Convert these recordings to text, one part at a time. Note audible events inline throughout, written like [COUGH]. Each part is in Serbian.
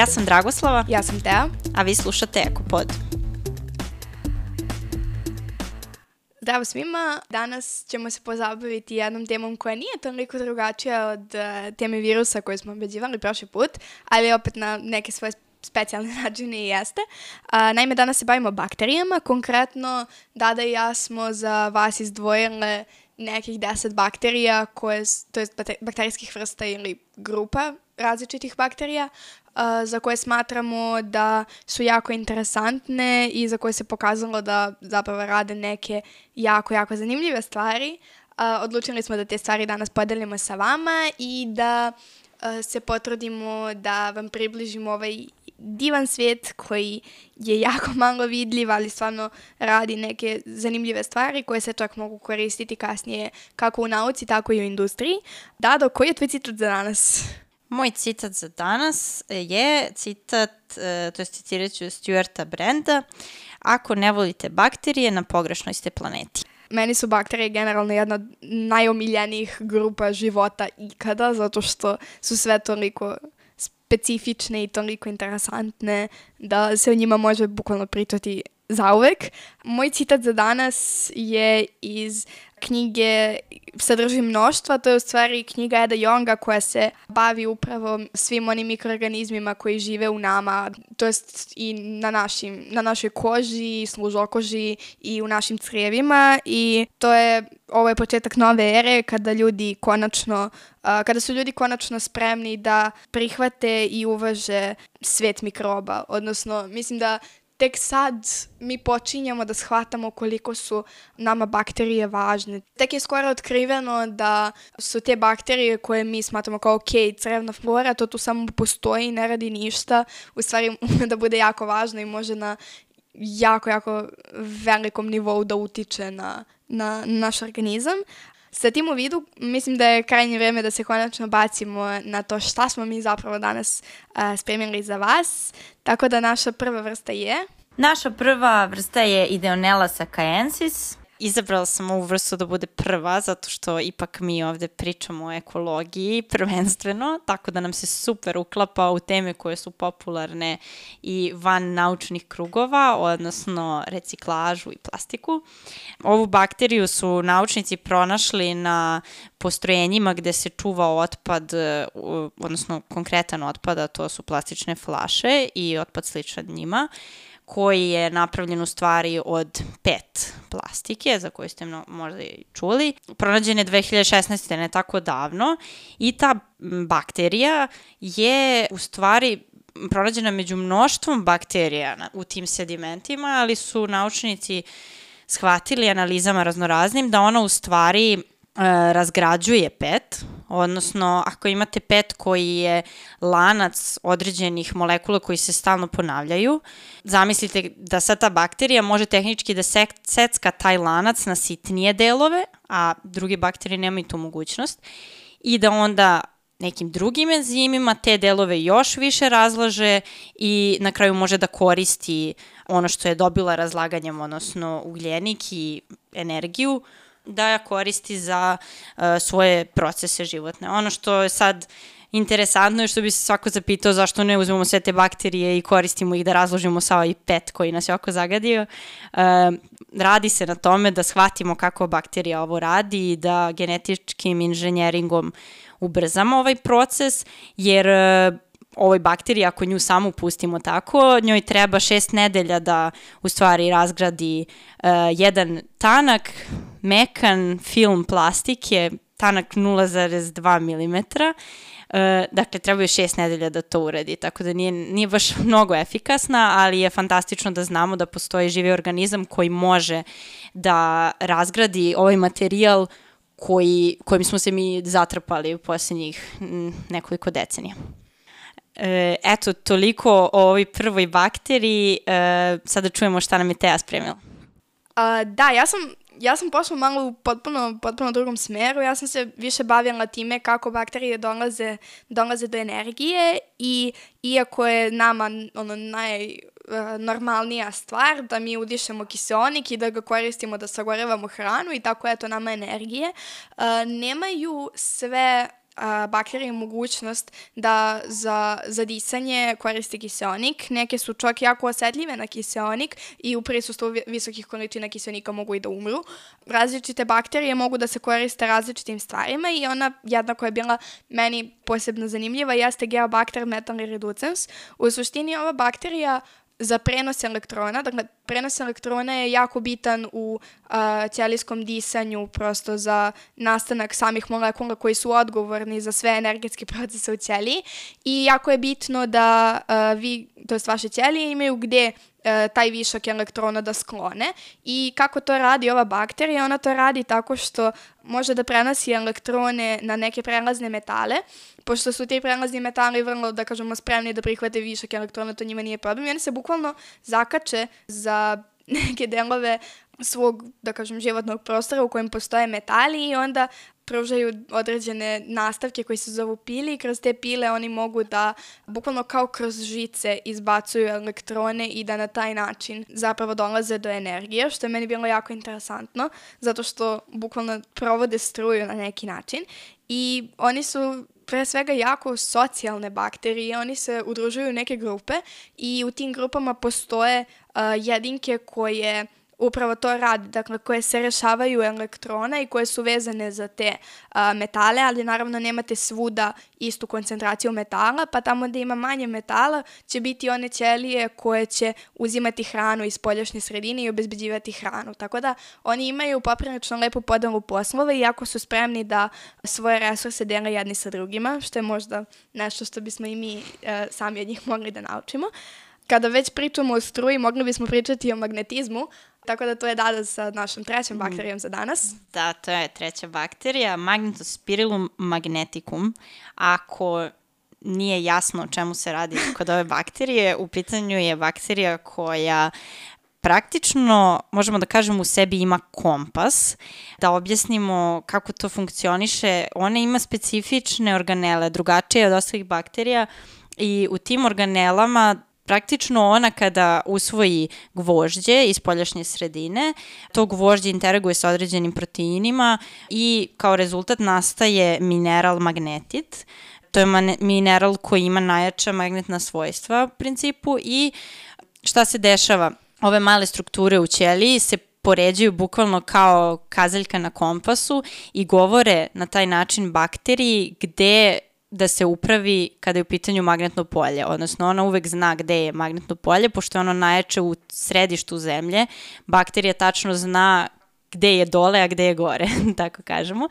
Ja sam Dragoslava, Ja sam Tea. a vi slušate Ekopod. Zdravo svima. Danas ćemo se pozabaviti jednom temom koja nije toliko drugačija od uh, teme virusa koju smo obeđivali prošli put, ali opet na neke svoje specijalne [LAUGHS] načine i jeste. Uh, naime, danas se bavimo bakterijama. Konkretno, Dada i ja smo za vas izdvojile nekih deset bakterija, koje, to je bakterijskih vrsta ili grupa različitih bakterija, uh, za koje smatramo da su jako interesantne i za koje se pokazalo da zapravo rade neke jako, jako zanimljive stvari. Uh, odlučili smo da te stvari danas podelimo sa vama i da se potrudimo da vam približimo ovaj divan svijet koji je [LAUGHS] jako malo vidljiv, ali stvarno radi neke zanimljive stvari koje se čak mogu koristiti kasnije kako u nauci, tako i u industriji. Dado, koji je tvoj citat za danas? Moj citat za danas je citat, e, to je citirat ću Stuarta Brenda, ako ne volite bakterije, na pogrešnoj ste planeti. Meni su bakterije generalno jedna od najomiljenijih grupa života ikada, zato što su sve toliko specifične i toliko interesantne da se o njima može bukvalno pričati zauvek. Moj citat za danas je iz knjige Sadrži mnoštva, to je u stvari knjiga Eda Jonga koja se bavi upravo svim onim mikroorganizmima koji žive u nama, to jest i na, našim, na našoj koži, služokoži i u našim crevima i to je ovo je početak nove ere kada ljudi konačno, kada su ljudi konačno spremni da prihvate i uvaže svet mikroba. Odnosno, mislim da tek sad mi počinjamo da shvatamo koliko su nama bakterije važne. Tek je skoro otkriveno da su te bakterije koje mi smatramo kao ok, crevna flora, to tu samo postoji i ne radi ništa, u stvari [LAUGHS] da bude jako važno i može na jako, jako velikom nivou da utiče na, na naš organizam. Sa tim u vidu, mislim da je krajnje vreme da se konačno bacimo na to šta smo mi zapravo danas a, spremili za vas. Tako da naša prva vrsta je... Naša prva vrsta je Ideonella sakaensis. Izabrala sam ovu vrstu da bude prva, zato što ipak mi ovde pričamo o ekologiji prvenstveno, tako da nam se super uklapa u teme koje su popularne i van naučnih krugova, odnosno reciklažu i plastiku. Ovu bakteriju su naučnici pronašli na postrojenjima gde se čuva otpad, odnosno konkretan otpad, a to su plastične flaše i otpad sličan njima koji je napravljen u stvari od pet plastike, za koju ste možda i čuli. Pronađen je 2016. ne tako davno i ta bakterija je u stvari pronađena među mnoštvom bakterija u tim sedimentima, ali su naučnici shvatili analizama raznoraznim da ona u stvari e, razgrađuje pet, odnosno ako imate pet koji je lanac određenih molekula koji se stalno ponavljaju, zamislite da sad ta bakterija može tehnički da sek, secka taj lanac na sitnije delove, a druge bakterije nemaju tu mogućnost, i da onda nekim drugim enzimima te delove još više razlaže i na kraju može da koristi ono što je dobila razlaganjem, odnosno ugljenik i energiju, da koristi za uh, svoje procese životne. Ono što je sad interesantno je što bi se svako zapitao zašto ne uzmemo sve te bakterije i koristimo ih da razložimo sa ovaj pet koji nas je oko zagadio. Uh, radi se na tome da shvatimo kako bakterija ovo radi i da genetičkim inženjeringom ubrzamo ovaj proces, jer uh, ovoj bakteriji, ako nju samo pustimo tako, njoj treba šest nedelja da u stvari razgradi uh, jedan tanak, mekan film plastike, tanak 0,2 mm. Uh, dakle, treba je šest nedelja da to uradi, tako da nije, nije baš [LAUGHS] mnogo efikasna, ali je fantastično da znamo da postoji živi organizam koji može da razgradi ovaj materijal koji, kojim smo se mi zatrpali u posljednjih nekoliko decenija. E, eto, toliko o ovoj prvoj bakteriji. E, sada čujemo šta nam je Teja spremila. A, da, ja sam, ja sam pošla malo u potpuno, potpuno drugom smeru. Ja sam se više bavila time kako bakterije dolaze, dolaze do energije i iako je nama ono naj e, normalnija stvar da mi udišemo kiseonik i da ga koristimo da sagorevamo hranu i tako eto nama energije, e, nemaju sve bakterije mogućnost da za, za disanje koristi kiseonik. Neke su čak jako osetljive na kiseonik i u prisustvu visokih količina kiseonika mogu i da umru. Različite bakterije mogu da se koriste različitim stvarima i ona jedna koja je bila meni posebno zanimljiva jeste Geobacter metalni reducens. U suštini ova bakterija za prenos elektrona. Dakle, prenos elektrona je jako bitan u uh, ćelijskom disanju, prosto za nastanak samih molekula koji su odgovorni za sve energetske [LAUGHS] procese u ćeliji i jako je bitno da uh, vi, to je vaše ćelije, imaju gde e, taj višak elektrona da sklone. I kako to radi ova bakterija? Ona to radi tako što može da prenosi elektrone na neke prelazne metale, pošto su ti prelazni metali vrlo, da kažemo, spremni da prihvate višak elektrona, to njima nije problem. I oni se bukvalno zakače za neke delove svog, da kažem, životnog prostora u kojem postoje metali i onda pružaju određene nastavke koji se zovu pili i kroz te pile oni mogu da bukvalno kao kroz žice izbacuju elektrone i da na taj način zapravo dolaze do energije, što je meni bilo jako interesantno, zato što bukvalno provode struju na neki način. I oni su pre svega jako socijalne bakterije, oni se udružuju u neke grupe i u tim grupama postoje uh, jedinke koje upravo to radi, dakle koje se rešavaju elektrona i koje su vezane za te a, metale, ali naravno nemate svuda istu koncentraciju metala, pa tamo gde ima manje metala će biti one ćelije koje će uzimati hranu iz poljašnje sredine i obezbeđivati hranu. Tako da oni imaju poprilično lepu podelu poslova i jako su spremni da svoje resurse dele jedni sa drugima, što je možda nešto što bismo i mi e, sami od njih mogli da naučimo. Kada već pričamo o struji, mogli bismo pričati o magnetizmu, Tako da to je dada sa našom trećom mm. bakterijom za danas. Da, to je treća bakterija, Magnetospirillum magneticum. Ako nije jasno o čemu se radi kod ove bakterije, u pitanju je bakterija koja praktično, možemo da kažemo, u sebi ima kompas. Da objasnimo kako to funkcioniše, ona ima specifične organele, drugačije od ostalih bakterija i u tim organelama Praktično ona kada usvoji gvožđe iz poljašnje sredine, to gvožđe interaguje sa određenim proteinima i kao rezultat nastaje mineral magnetit. To je mineral koji ima najjača magnetna svojstva u principu i šta se dešava? Ove male strukture u ćeliji se poređuju bukvalno kao kazaljka na kompasu i govore na taj način bakteriji gde da se upravi kada je u pitanju magnetno polje, odnosno ona uvek zna gde je magnetno polje, pošto je ono najjače u središtu zemlje, bakterija tačno zna gde je dole, a gde je gore, [LAUGHS] tako kažemo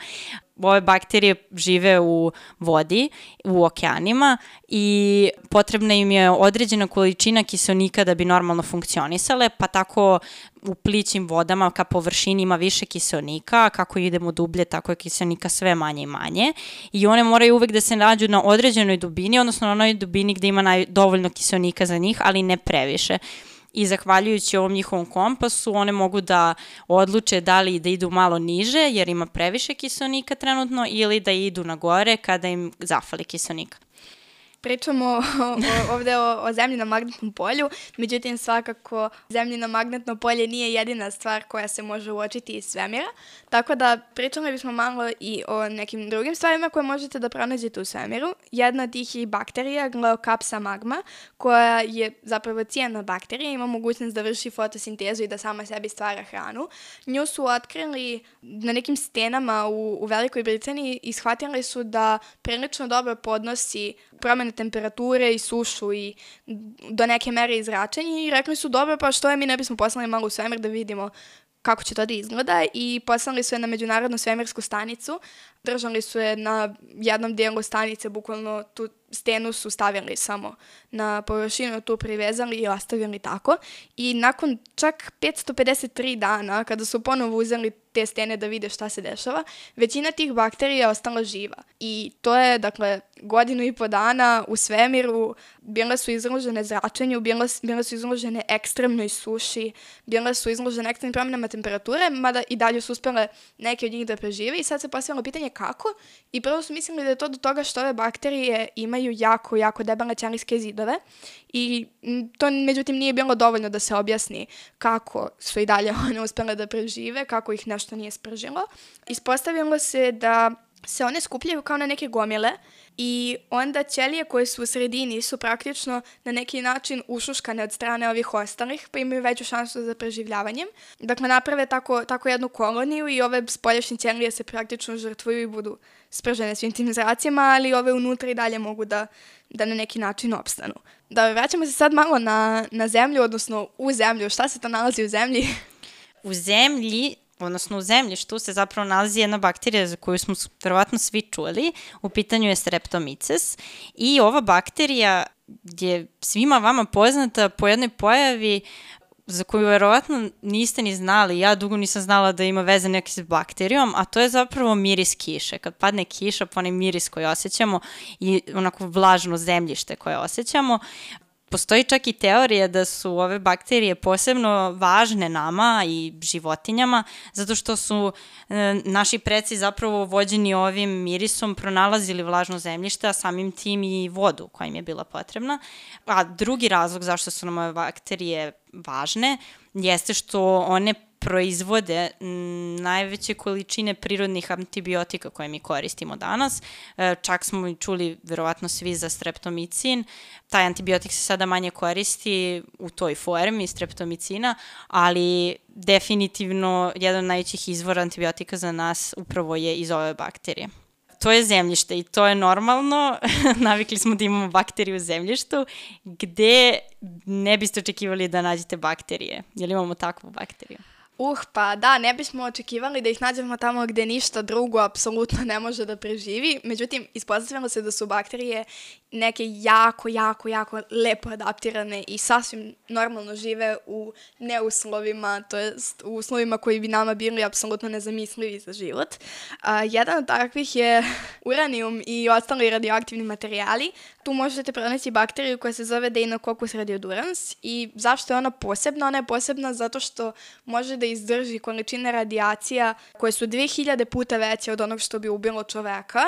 ove bakterije žive u vodi, u okeanima i potrebna im je određena količina kiselnika da bi normalno funkcionisale, pa tako u plićim vodama ka površini ima više kiselnika, a kako idemo dublje, tako je kiselnika sve manje i manje. I one moraju uvek da se nađu na određenoj dubini, odnosno na onoj dubini gde ima naj, dovoljno kiselnika za njih, ali ne previše i zahvaljujući ovom njihovom kompasu one mogu da odluče da li da idu malo niže jer ima previše kiselnika trenutno ili da idu na gore kada im zafali kiselnika pričamo o, ovde o, o zemlji na magnetnom polju, međutim svakako zemljino magnetno polje nije jedina stvar koja se može uočiti iz svemira, tako da pričali bismo malo i o nekim drugim stvarima koje možete da pronađete u svemiru. Jedna od tih je bakterija, Gleokapsa magma, koja je zapravo cijena bakterija, ima mogućnost da vrši fotosintezu i da sama sebi stvara hranu. Nju su otkrili na nekim stenama u, u Velikoj Britaniji i shvatili su da prilično dobro podnosi promene temperature i sušu i do neke mere i zračenje i rekli su dobro pa što je mi ne bismo poslali malo u svemir da vidimo kako će to da izgleda i poslali su je na međunarodnu svemirsku stanicu. Držali su je na jednom dijelu stanice, bukvalno tu stenu su stavili samo na površinu, tu privezali i ostavili tako. I nakon čak 553 dana, kada su ponovo uzeli te stene da vide šta se dešava, većina tih bakterija je ostala živa. I to je, dakle, godinu i po dana u svemiru bile su izložene zračenju, bile, bile su izložene ekstremnoj suši, bile su izložene ekstremnim promjenama temperature, mada i dalje su uspele neke od njih da prežive i sad se postavilo pitanje kako i prvo su mislili da je to do toga što ove bakterije imaju jako, jako debele ćelijske zidove i to međutim nije bilo dovoljno da se objasni kako su i dalje [LAUGHS] one uspele da prežive, kako ih nešto nije spržilo. Ispostavilo se da se one skupljaju kao na neke gomile i onda ćelije koje su u sredini su praktično na neki način ušuškane od strane ovih ostalih, pa imaju veću šansu za preživljavanjem. Dakle, naprave tako, tako jednu koloniju i ove spoljašnje ćelije se praktično žrtvuju i budu spržene svim tim zracima, ali ove unutra i dalje mogu da, da na neki način opstanu. Da, vraćamo se sad malo na, na zemlju, odnosno u zemlju. Šta se to nalazi u zemlji? U zemlji odnosno u zemljištu se zapravo nalazi jedna bakterija za koju smo verovatno svi čuli. U pitanju je streptomices i ova bakterija je svima vama poznata po jednoj pojavi za koju verovatno niste ni znali, ja dugo nisam znala da ima veze neki s bakterijom, a to je zapravo miris kiše. Kad padne kiša, pa onaj miris koji osjećamo i onako vlažno zemljište koje osjećamo, Postoji čak i teorija da su ove bakterije posebno važne nama i životinjama, zato što su e, naši preci zapravo vođeni ovim mirisom pronalazili vlažno zemljište, a samim tim i vodu koja im je bila potrebna. A drugi razlog zašto su nam ove bakterije važne jeste što one proizvode najveće količine prirodnih antibiotika koje mi koristimo danas. E, čak smo i čuli verovatno svi za streptomicin. Taj antibiotik se sada manje koristi u toj formi streptomicina, ali definitivno jedan od najvećih izvora antibiotika za nas upravo je iz ove bakterije to je zemljište i to je normalno. [LAUGHS] Navikli smo da imamo bakterije u zemljištu gde ne biste očekivali da nađete bakterije. Jel imamo takvu bakteriju? Uh, pa da, ne bismo očekivali da ih nađemo tamo gde ništa drugo apsolutno ne može da preživi. Međutim, ispostavljamo se da su bakterije neke jako, jako, jako lepo adaptirane i sasvim normalno žive u neuslovima, to jest u uslovima koji bi nama bili apsolutno nezamislivi za život. A, jedan od takvih je uranijum i ostali radioaktivni materijali. Tu možete pronaći bakteriju koja se zove Deinococcus radiodurans i zašto je ona posebna? Ona je posebna zato što može da izdrži količine radijacija koje su 2000 puta veće od onog što bi ubilo čoveka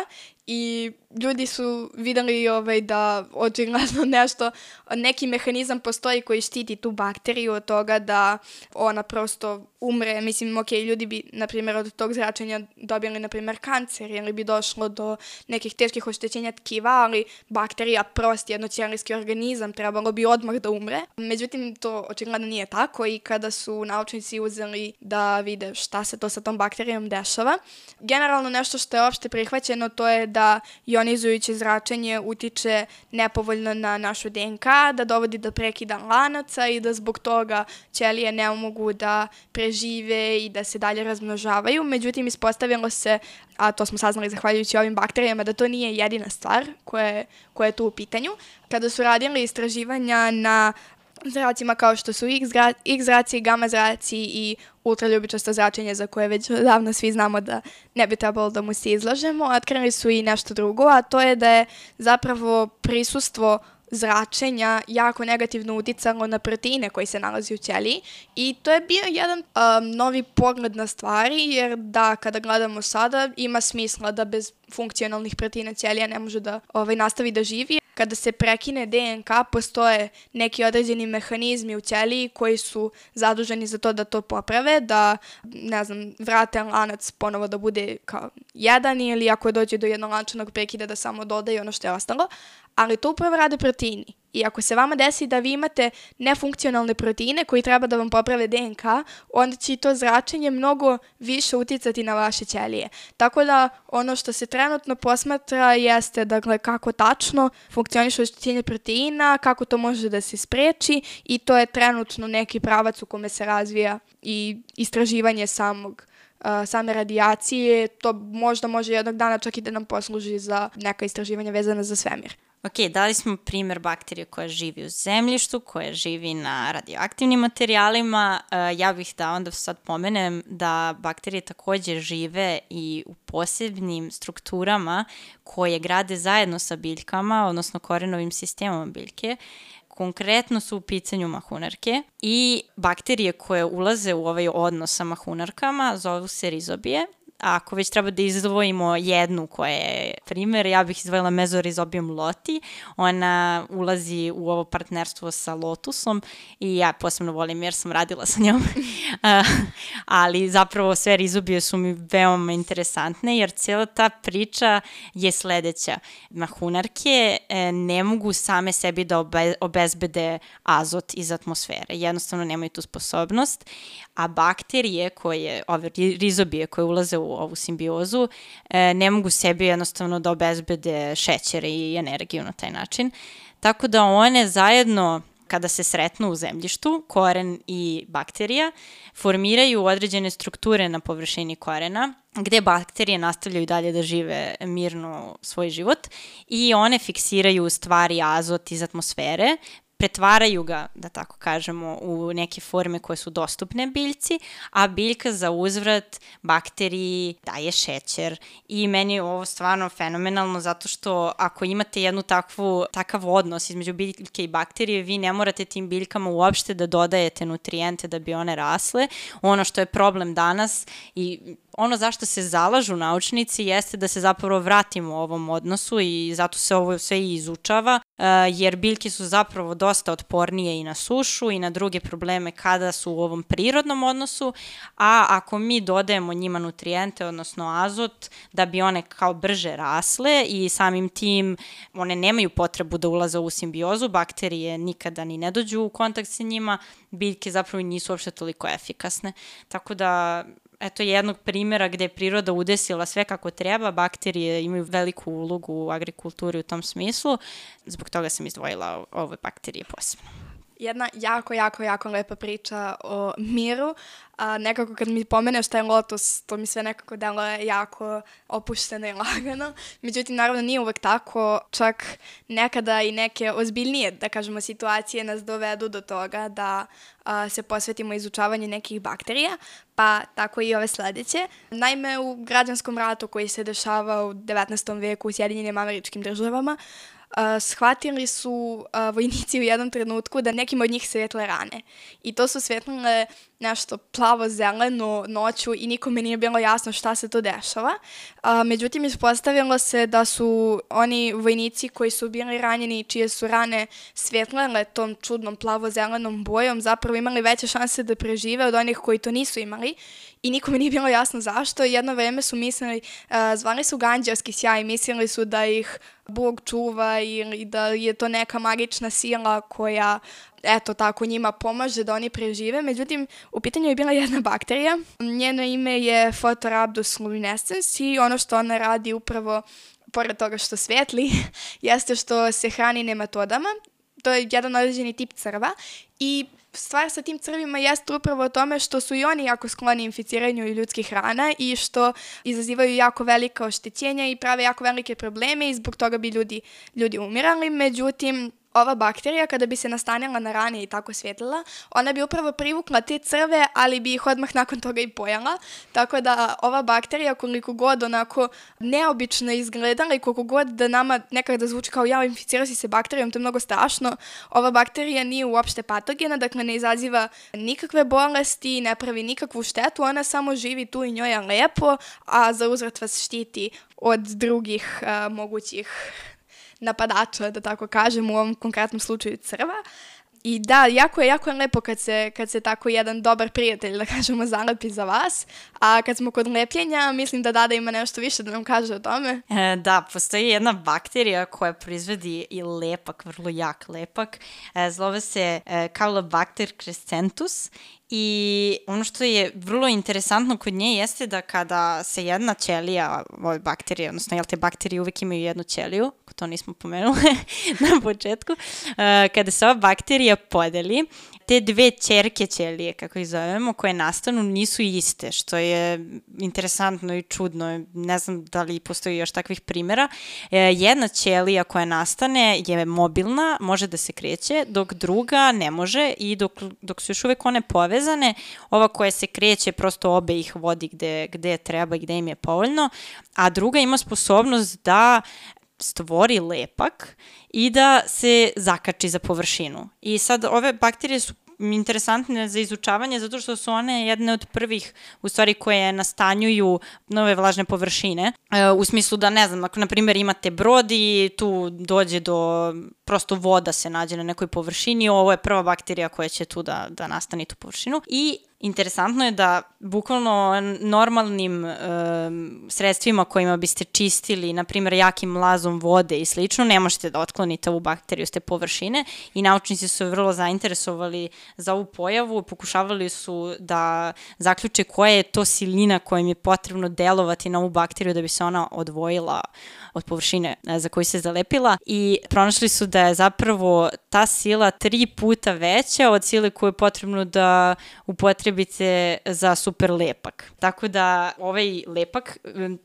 i ljudi su videli ovaj, da očigledno [LAUGHS] nešto, neki mehanizam postoji koji štiti tu bakteriju od toga da ona prosto umre. Mislim, ok, ljudi bi, na primjer, od tog zračenja dobili, na primjer, kancer ili bi došlo do nekih teških oštećenja tkiva, ali bakterija, prost jednoćelijski organizam, trebalo bi odmah da umre. Međutim, to očigledno nije tako i kada su naučnici uzeli da vide šta se to sa tom bakterijom dešava, generalno nešto što je opšte prihvaćeno to je da ionizujuće zračenje utiče nepovoljno na našu DNK, da dovodi do prekida lanaca i da zbog toga ćelije ne mogu da prežive i da se dalje razmnožavaju. Međutim, ispostavilo se, a to smo saznali zahvaljujući ovim bakterijama, da to nije jedina stvar koja je, koja je tu u pitanju. Kada su radili istraživanja na zracima kao što su X, X zraci, gamma zraci i ultraljubičasto zračenje za koje već davno svi znamo da ne bi trebalo da mu se izlažemo. Otkrili su i nešto drugo, a to je da je zapravo prisustvo zračenja jako negativno uticalo na proteine koji se nalazi u ćeliji i to je bio jedan um, novi pogled na stvari jer da kada gledamo sada ima smisla da bez funkcionalnih proteina ćelija ne može da ovaj, nastavi da živi kada se prekine DNK, postoje neki određeni mehanizmi u ćeliji koji su zaduženi za to da to poprave, da, ne znam, vrate lanac ponovo da bude kao jedan ili ako dođe do jednolančanog prekida da samo dodaje ono što je ostalo, ali to upravo rade proteini. I ako se vama desi da vi imate nefunkcionalne proteine koji treba da vam poprave DNK, onda će to zračenje mnogo više uticati na vaše ćelije. Tako da ono što se trenutno posmatra jeste dakle, kako tačno funkcioniše oštećenje proteina, kako to može da se spreči i to je trenutno neki pravac u kome se razvija i istraživanje samog same radijacije, to možda može jednog dana čak i da nam posluži za neka istraživanja vezana za svemir. Ok, dali smo primer bakterije koja živi u zemljištu, koja živi na radioaktivnim materijalima. Uh, ja bih da onda sad pomenem da bakterije takođe žive i u posebnim strukturama koje grade zajedno sa biljkama, odnosno korenovim sistemom biljke. Konkretno su u pitanju mahunarke i bakterije koje ulaze u ovaj odnos sa mahunarkama zovu se rizobije ako već treba da izdvojimo jednu koja je primer, ja bih izdvojila Mezorizobijom Loti. Ona ulazi u ovo partnerstvo sa Lotusom i ja posebno volim jer sam radila sa njom. [LAUGHS] Ali zapravo sve rizobije su mi veoma interesantne jer cijela ta priča je sledeća. Mahunarke e, ne mogu same sebi da obe, obezbede azot iz atmosfere. Jednostavno nemaju tu sposobnost, a bakterije koje, ove rizobije koje ulaze u ovu simbiozu, e, ne mogu sebi jednostavno da obezbede šećere i energiju na taj način. Tako da one zajedno kada se sretnu u zemljištu, koren i bakterija, formiraju određene strukture na površini korena, gde bakterije nastavljaju dalje da žive mirno svoj život i one fiksiraju stvari azot iz atmosfere, pretvaraju ga, da tako kažemo, u neke forme koje su dostupne biljci, a biljka za uzvrat bakteriji daje šećer i meni je ovo stvarno fenomenalno zato što ako imate jednu takvu, takav odnos između biljke i bakterije, vi ne morate tim biljkama uopšte da dodajete nutrijente da bi one rasle. Ono što je problem danas i ono zašto se zalažu naučnici jeste da se zapravo vratimo ovom odnosu i zato se ovo sve i izučava, uh, jer biljke su zapravo dosta otpornije i na sušu i na druge probleme kada su u ovom prirodnom odnosu, a ako mi dodajemo njima nutrijente, odnosno azot, da bi one kao brže rasle i samim tim one nemaju potrebu da ulaze u simbiozu, bakterije nikada ni ne dođu u kontakt sa njima, biljke zapravo nisu uopšte toliko efikasne. Tako da eto jednog primjera gde je priroda udesila sve kako treba, bakterije imaju veliku ulogu u agrikulturi u tom smislu, zbog toga sam izdvojila ove bakterije posebno jedna jako, jako, jako lepa priča o miru. A, nekako kad mi pomeneš taj lotus, to mi sve nekako deluje jako opušteno i [LAUGHS] lagano. Međutim, naravno nije uvek tako. Čak nekada i neke ozbiljnije, da kažemo, situacije nas dovedu do toga da a, se posvetimo izučavanju nekih bakterija, pa tako i ove sledeće. Naime, u građanskom ratu koji se dešava u 19. veku u Sjedinjenim američkim državama, uh, shvatili su uh, vojnici u jednom trenutku da nekim od njih svetle rane. I to su svetlile nešto plavo-zeleno noću i nikome nije bilo jasno šta se to dešava. A, međutim, ispostavilo se da su oni vojnici koji su bili ranjeni i čije su rane svetlele tom čudnom plavo-zelenom bojom zapravo imali veće šanse da prežive od onih koji to nisu imali i nikome nije bilo jasno zašto. Jedno vreme su mislili, uh, zvali su ganđarski sjaj, mislili su da ih Bog čuva ili da je to neka magična sila koja eto tako njima pomaže da oni prežive. Međutim, u pitanju je bila jedna bakterija. Njeno ime je Photorhabdus luminescens i ono što ona radi upravo pored toga što svetli, [LAUGHS] jeste što se hrani nematodama. To je jedan određeni tip crva i stvar sa tim crvima jeste upravo o tome što su i oni jako skloni inficiranju ljudskih hrana i što izazivaju jako velika oštećenja i prave jako velike probleme i zbog toga bi ljudi, ljudi umirali. Međutim, ova bakterija kada bi se nastanila na rane i tako svjetlila, ona bi upravo privukla te crve, ali bi ih odmah nakon toga i pojela. Tako da ova bakterija koliko god onako neobično izgledala i koliko god da nama nekada da zvuči kao ja inficirao si se bakterijom, to je mnogo strašno. Ova bakterija nije uopšte patogena, dakle ne izaziva nikakve bolesti, ne pravi nikakvu štetu, ona samo živi tu i njoj je lepo, a za uzrat vas štiti od drugih uh, mogućih napadača, da tako kažem, u ovom konkretnom slučaju crva. I da, jako je, jako je lepo kad se, kad se tako jedan dobar prijatelj, da kažemo, zalepi za vas. A kad smo kod lepljenja, mislim da Dada ima nešto više da nam kaže o tome. E, da, postoji jedna bakterija koja proizvodi i lepak, vrlo jak lepak. E, zove se e, Caulobacter crescentus I ono što je vrlo interesantno kod nje jeste da kada se jedna ćelija, ove bakterije, odnosno jel te bakterije uvek imaju jednu ćeliju, ako to nismo pomenuli [LAUGHS] na početku, uh, kada se ova bakterija podeli, te dve čerke ćelije, kako ih zovemo, koje nastanu, nisu iste, što je interesantno i čudno. Ne znam da li postoji još takvih primjera. E, jedna ćelija koja nastane je mobilna, može da se kreće, dok druga ne može i dok, dok su još uvek one povezane, ova koja se kreće prosto obe ih vodi gde, gde treba i gde im je povoljno, a druga ima sposobnost da stvori lepak i da se zakači za površinu. I sad ove bakterije su interesantne za izučavanje zato što su one jedne od prvih u stvari koje nastanjuju nove vlažne površine. E, u smislu da ne znam, ako na primjer imate brod i tu dođe do prosto voda se nađe na nekoj površini, ovo je prva bakterija koja će tu da, da nastani tu površinu i interesantno je da bukvalno normalnim e, sredstvima kojima biste čistili, na primjer jakim lazom vode i slično, ne možete da otklonite ovu bakteriju s te površine i naučnici su vrlo zainteresovali za ovu pojavu, pokušavali su da zaključe koja je to silina kojim je potrebno delovati na ovu bakteriju da bi se ona odvojila od površine e, za koju se zalepila i pronašli su da je zapravo ta sila tri puta veća od sile koju je potrebno da upotrebite za super lepak. Tako da ovaj lepak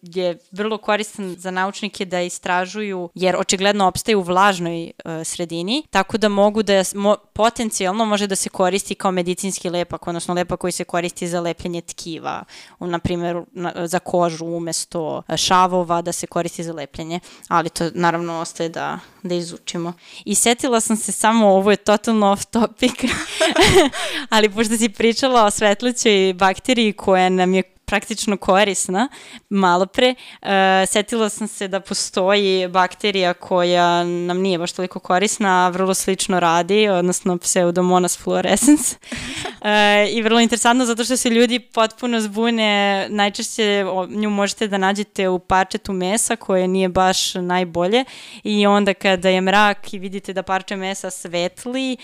je vrlo koristan za naučnike da istražuju, jer očigledno opstaje u vlažnoj uh, sredini, tako da mogu da mo, potencijalno može da se koristi kao medicinski lepak, odnosno lepak koji se koristi za lepljenje tkiva, na primjer na, za kožu umesto šavova da se koristi za lepljenje, ali to naravno ostaje da, da izučimo. I setila sam se samo, ovo je totalno off topic, [LAUGHS] ali pošto si pričala o svetlućoj bakteriji koja nam je praktično korisna. Malo pre uh, setila sam se da postoji bakterija koja nam nije baš toliko korisna, a vrlo slično radi, odnosno pseudomonas fluorescens. uh, I vrlo interesantno zato što se ljudi potpuno zbune, najčešće nju možete da nađete u parčetu mesa koje nije baš najbolje i onda kada je mrak i vidite da parče mesa svetli,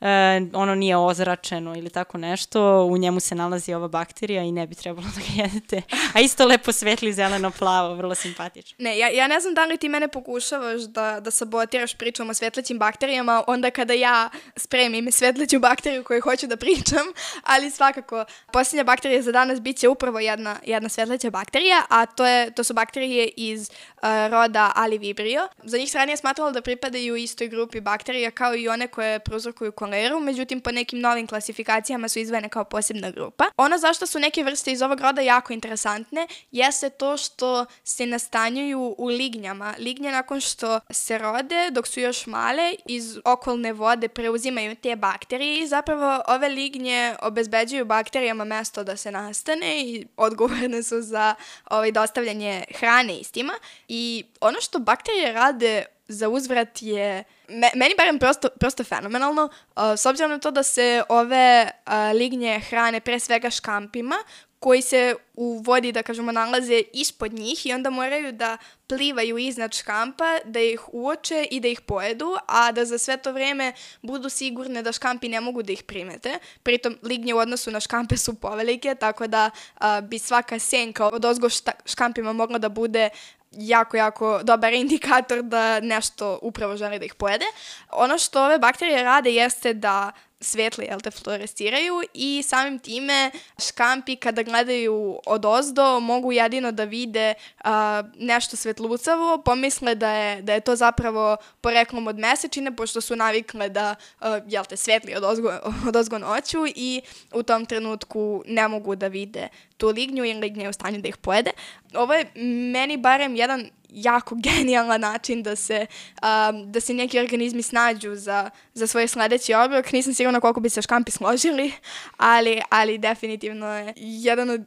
e, ono nije ozračeno ili tako nešto, u njemu se nalazi ova bakterija i ne bi trebalo [LAUGHS] da ga jedete. A isto lepo svetli zeleno-plavo, vrlo simpatično. Ne, ja, ja ne znam da li ti mene pokušavaš da, da sabotiraš pričom o svetlećim bakterijama, onda kada ja spremim svetleću bakteriju koju hoću da pričam, ali svakako, posljednja bakterija za danas bit će upravo jedna, jedna svetleća bakterija, a to, je, to su bakterije iz uh, roda Alivibrio. Za njih se ranije smatralo da pripadaju istoj grupi bakterija kao i one koje prouzrokuju koleru, međutim po nekim novim klasifikacijama su izvene kao posebna grupa. Ono zašto su neke vrste iz ovog roda jako interesantne jeste to što se nastanjuju u lignjama. Lignje nakon što se rode, dok su još male, iz okolne vode preuzimaju te bakterije i zapravo ove lignje obezbeđuju bakterijama mesto da se nastane i odgovorne su za ovaj, dostavljanje hrane istima. I ono što bakterije rade za uzvrat je me, meni barem prosto, prosto fenomenalno, uh, s obzirom na to da se ove uh, lignje hrane pre svega škampima, koji se u vodi, da kažemo, nalaze ispod njih i onda moraju da plivaju iznad škampa, da ih uoče i da ih pojedu, a da za sve to vreme budu sigurne da škampi ne mogu da ih primete. Pritom, lignje u odnosu na škampe su povelike, tako da a, bi svaka senka od ozgo šta, škampima mogla da bude jako, jako dobar [LAUGHS] indikator da nešto upravo želi da ih pojede. Ono što ove bakterije rade jeste da svetli, jel te, fluoresciraju i samim time škampi kada gledaju od ozdo mogu jedino da vide a, nešto svetlucavo, pomisle da je, da je to zapravo poreklom od mesečine, pošto su navikle da, a, jel te, svetli od ozgo, od ozgo noću i u tom trenutku ne mogu da vide tu lignju i lignja je u stanju da ih pojede. Ovo je meni barem jedan jako [LAUGHS] genijalan način da se, um, da se neki organizmi snađu za, za svoj sledeći obrok. Nisam sigurna koliko bi se škampi složili, ali, ali definitivno je jedan od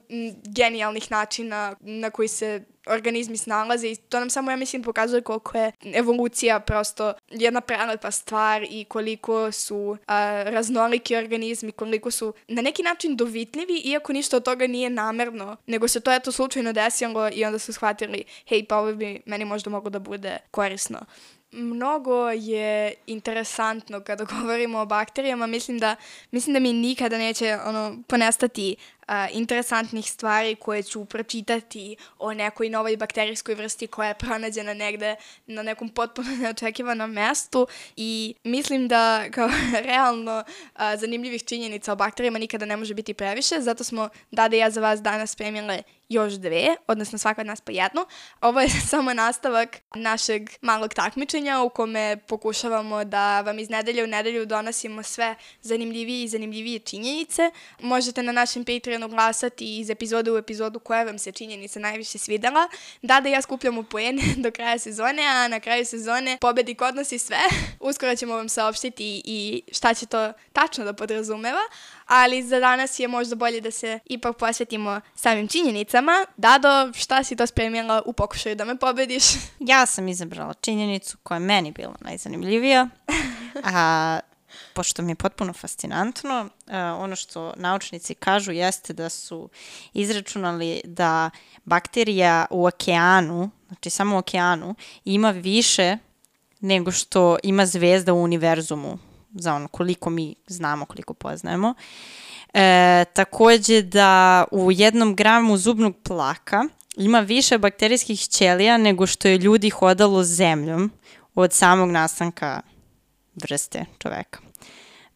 genijalnih načina na koji se organizmi snalaze i to nam samo, ja mislim, pokazuje koliko je evolucija prosto jedna prelepa stvar i koliko su a, raznoliki organizmi, koliko su na neki način dovitljivi, iako ništa od toga nije namerno, nego se to eto slučajno desilo i onda su shvatili, hej, pa ovo bi meni možda moglo da bude korisno mnogo je interesantno kada govorimo o bakterijama. Mislim da, mislim da mi nikada neće ono, ponestati uh, interesantnih stvari koje ću pročitati o nekoj novoj bakterijskoj vrsti koja je pronađena negde na nekom potpuno [LAUGHS] neočekivanom mestu i mislim da kao [LAUGHS] realno uh, zanimljivih činjenica o bakterijama nikada ne može biti previše, zato smo Dada i ja za vas danas spremile još dve, odnosno svaka od nas po jednu. Ovo je [LAUGHS] samo nastavak našeg malog takmičenja u kome pokušavamo da vam iz nedelje u nedelju donosimo sve zanimljivije i zanimljivije činjenice. Možete na našem Patreonu glasati iz epizode u epizodu koja vam se činjenica najviše svidela. Da, da ja skupljamo poene [LAUGHS] do kraja sezone, a na kraju sezone pobednik odnosi sve. [LAUGHS] Uskoro ćemo vam saopštiti i šta će to tačno da podrazumeva, ali za danas je možda bolje da se ipak posvetimo samim činjenicama. Dado, šta si to spremila u pokušaju da me pobediš? [LAUGHS] Ja sam izabrala činjenicu koja je meni bila najzanimljivija, a pošto mi je potpuno fascinantno, uh, ono što naučnici kažu jeste da su izračunali da bakterija u okeanu, znači samo u okeanu, ima više nego što ima zvezda u univerzumu za ono koliko mi znamo, koliko poznajemo. E, takođe da u jednom gramu zubnog plaka ima više bakterijskih ćelija nego što je ljudi hodalo zemljom od samog nastanka vrste čoveka.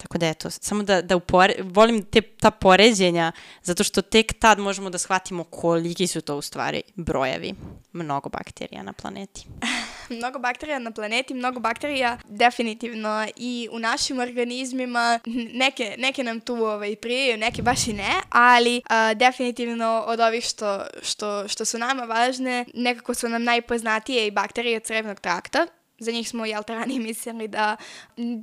Tako da eto, samo da, da upore, volim te, ta poređenja, zato što tek tad možemo da shvatimo koliki su to u stvari brojevi. Mnogo bakterija na planeti. [LAUGHS] mnogo bakterija na planeti, mnogo bakterija definitivno i u našim organizmima, neke, neke nam tu ovaj, prijaju, neke baš i ne, ali a, definitivno od ovih što, što, što su nama važne, nekako su nam najpoznatije i bakterije crevnog trakta, za njih smo, jel te, ranije mislili da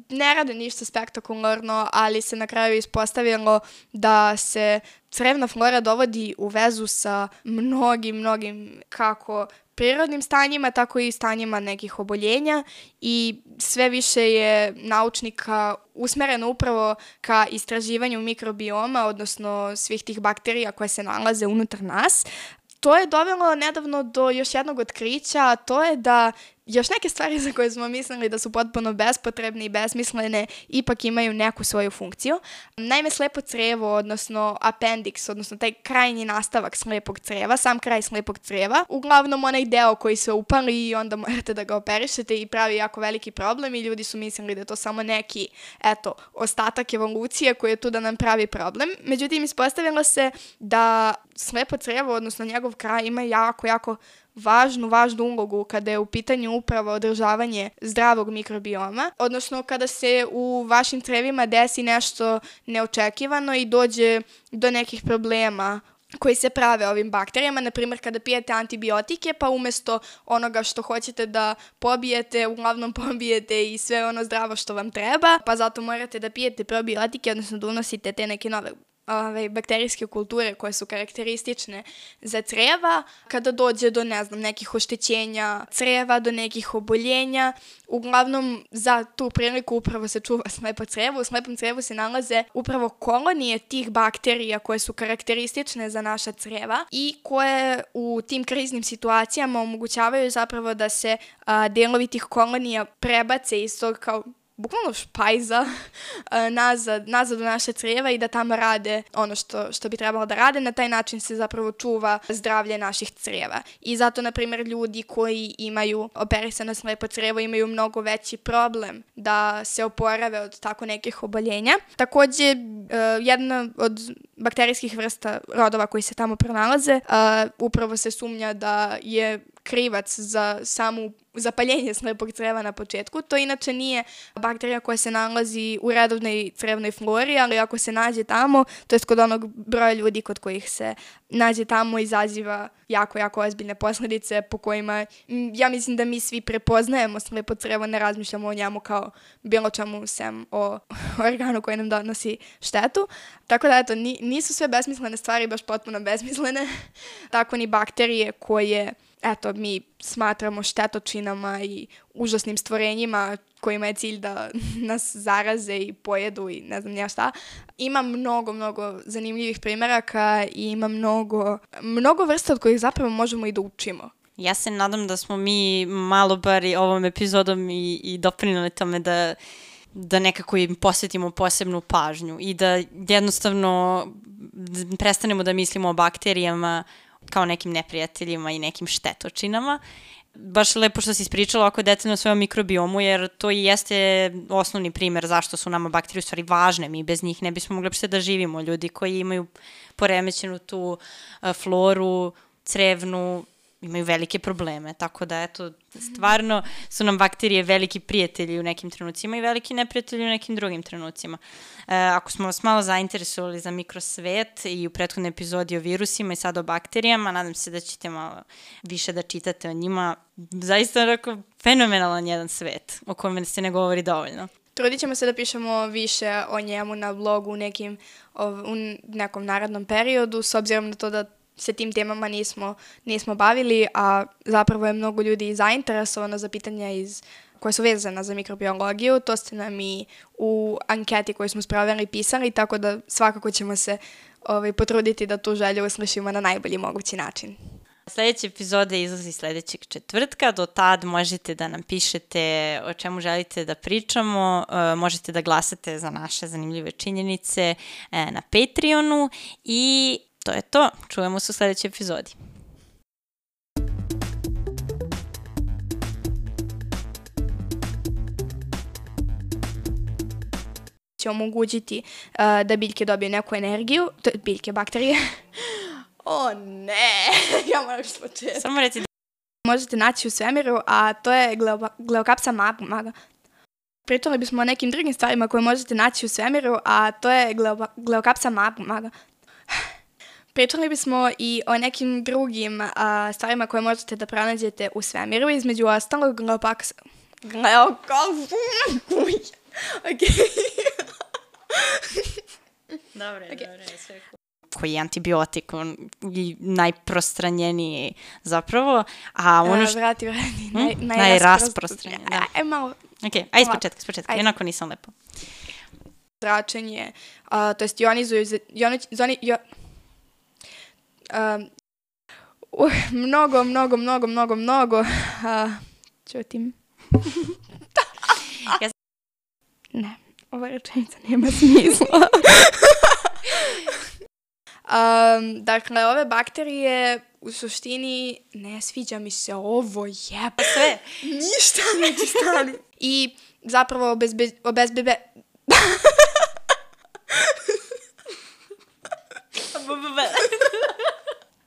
ne rade ništa spektakularno, ali se na kraju ispostavilo da se crevna flora dovodi u vezu sa mnogim, mnogim kako prirodnim stanjima, tako i stanjima nekih oboljenja i sve više je naučnika usmereno upravo ka istraživanju mikrobioma, odnosno svih tih bakterija koje se nalaze unutar nas. To je dovelo nedavno do još jednog otkrića, a to je da još neke stvari za koje smo mislili da su potpuno bespotrebne i besmislene ipak imaju neku svoju funkciju. Naime, slepo crevo, odnosno appendix, odnosno taj krajnji nastavak slepog creva, sam kraj slepog creva, uglavnom onaj deo koji se upali i onda morate da ga operišete i pravi jako veliki problem i ljudi su mislili da je to samo neki, eto, ostatak evolucije koji je tu da nam pravi problem. Međutim, ispostavilo se da slepo crevo, odnosno njegov kraj ima jako, jako važnu, važnu ulogu kada je u pitanju upravo održavanje zdravog mikrobioma, odnosno kada se u vašim crevima desi nešto neočekivano i dođe do nekih problema koji se prave ovim bakterijama, na primjer kada pijete antibiotike, pa umesto onoga što hoćete da pobijete, uglavnom pobijete i sve ono zdravo što vam treba, pa zato morate da pijete probiotike, odnosno da unosite te neke nove ovaj, bakterijske kulture koje su karakteristične za creva, kada dođe do, ne znam, nekih oštećenja creva, do nekih oboljenja, uglavnom za tu priliku upravo se čuva [LAUGHS] slepo crevo. U slepom crevu se nalaze upravo kolonije tih bakterija koje su karakteristične za naša creva i koje u tim kriznim situacijama omogućavaju zapravo da se a, delovi tih kolonija prebace iz tog kao bukvalno špajza uh, [LAUGHS] nazad, nazad u naše crijeva i da tamo rade ono što, što bi trebalo da rade. Na taj način se zapravo čuva zdravlje naših crijeva. I zato, na primjer, ljudi koji imaju operisano slepo crijevo imaju mnogo veći problem da se oporave od tako nekih oboljenja. Takođe, uh, jedna od bakterijskih vrsta rodova koji se tamo pronalaze, uh, upravo se sumnja da je krivac za samu zapaljenje slepog creva na početku. To inače nije bakterija koja se nalazi u redovnoj crevnoj flori, ali ako se nađe tamo, to je kod onog broja ljudi kod kojih se nađe tamo, izaziva jako, jako ozbiljne posledice po kojima ja mislim da mi svi prepoznajemo slepo crevo, ne razmišljamo o njemu kao bilo čemu sem o [LAUGHS] organu koji nam donosi štetu. Tako da, eto, nisu sve besmislene stvari baš potpuno besmislene. [LAUGHS] Tako ni bakterije koje eto, mi smatramo štetočinama i užasnim stvorenjima kojima je cilj da [LAUGHS] nas zaraze i pojedu i ne znam nija šta. Ima mnogo, mnogo zanimljivih primeraka i ima mnogo, mnogo vrsta od kojih zapravo možemo i da učimo. Ja se nadam da smo mi malo bar i ovom epizodom i, i doprinali tome da da nekako im posvetimo posebnu pažnju i da jednostavno prestanemo da mislimo o bakterijama kao nekim neprijateljima i nekim štetočinama baš lepo što si ispričala oko detaljno svojom mikrobiomu, jer to i jeste osnovni primer zašto su nama bakterije u stvari važne. Mi bez njih ne bismo mogli da živimo. Ljudi koji imaju poremećenu tu uh, floru, crevnu, imaju velike probleme, tako da eto, stvarno su nam bakterije veliki prijatelji u nekim trenucima i veliki neprijatelji u nekim drugim trenucima. E, ako smo vas malo zainteresovali za mikrosvet i u prethodnoj epizodi o virusima i sad o bakterijama, nadam se da ćete malo više da čitate o njima. Zaista onako fenomenalan jedan svet o kojem se ne govori dovoljno. Trudit ćemo se da pišemo više o njemu na blogu u, nekim, u nekom narednom periodu, s obzirom na to da se tim temama nismo, nismo bavili, a zapravo je mnogo ljudi zainteresovano za pitanja iz koje su vezane za mikrobiologiju. To ste nam i u anketi koju smo sproveli pisali, tako da svakako ćemo se ovaj, potruditi da tu želju uslišimo na najbolji mogući način. Sljedeća epizoda izlazi sledećeg četvrtka. Do tad možete da nam pišete o čemu želite da pričamo. E, možete da glasate za naše zanimljive činjenice e, na Patreonu i to je to. Čujemo se u sledećoj epizodi. će omogućiti uh, da biljke dobije neku energiju, to je biljke, bakterije. [LAUGHS] o ne, [LAUGHS] ja moram što početi. Samo reci da... Možete naći u svemiru, a to je gleokapsa maga. Pričali bismo o nekim drugim stvarima koje možete naći u svemiru, a to je gleokapsa maga. Pričali bismo i o nekim drugim a, stvarima koje možete da pronađete u svemiru, između ostalog Gleopaks... Gleokapsa... ok. Dobre, okay. dobre, sve koji je antibiotik, on je najprostranjeniji zapravo, a ono što... Vrati, vrati, naj, hm? najrasprostranjeniji. Da. Aj, malo... Ok, aj iz početka, iz početka, jednako nisam lepo. Zračenje, uh, to jest ionizuju, ioniz, zoni, jo, um, uh, mnogo, mnogo, mnogo, mnogo, mnogo, uh, čutim. [LAUGHS] ja... Ne, ova rečenica nema smisla. [LAUGHS] um, dakle, ove bakterije u suštini ne sviđa mi se ovo jeba pa sve. Ništa ti stanu. [LAUGHS] I zapravo obezbe, obezbebe...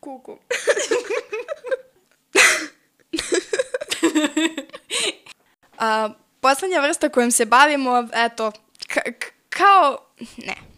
Kuku. A, poslednja vrsta kojom se bavimo, eto, kao... Ne.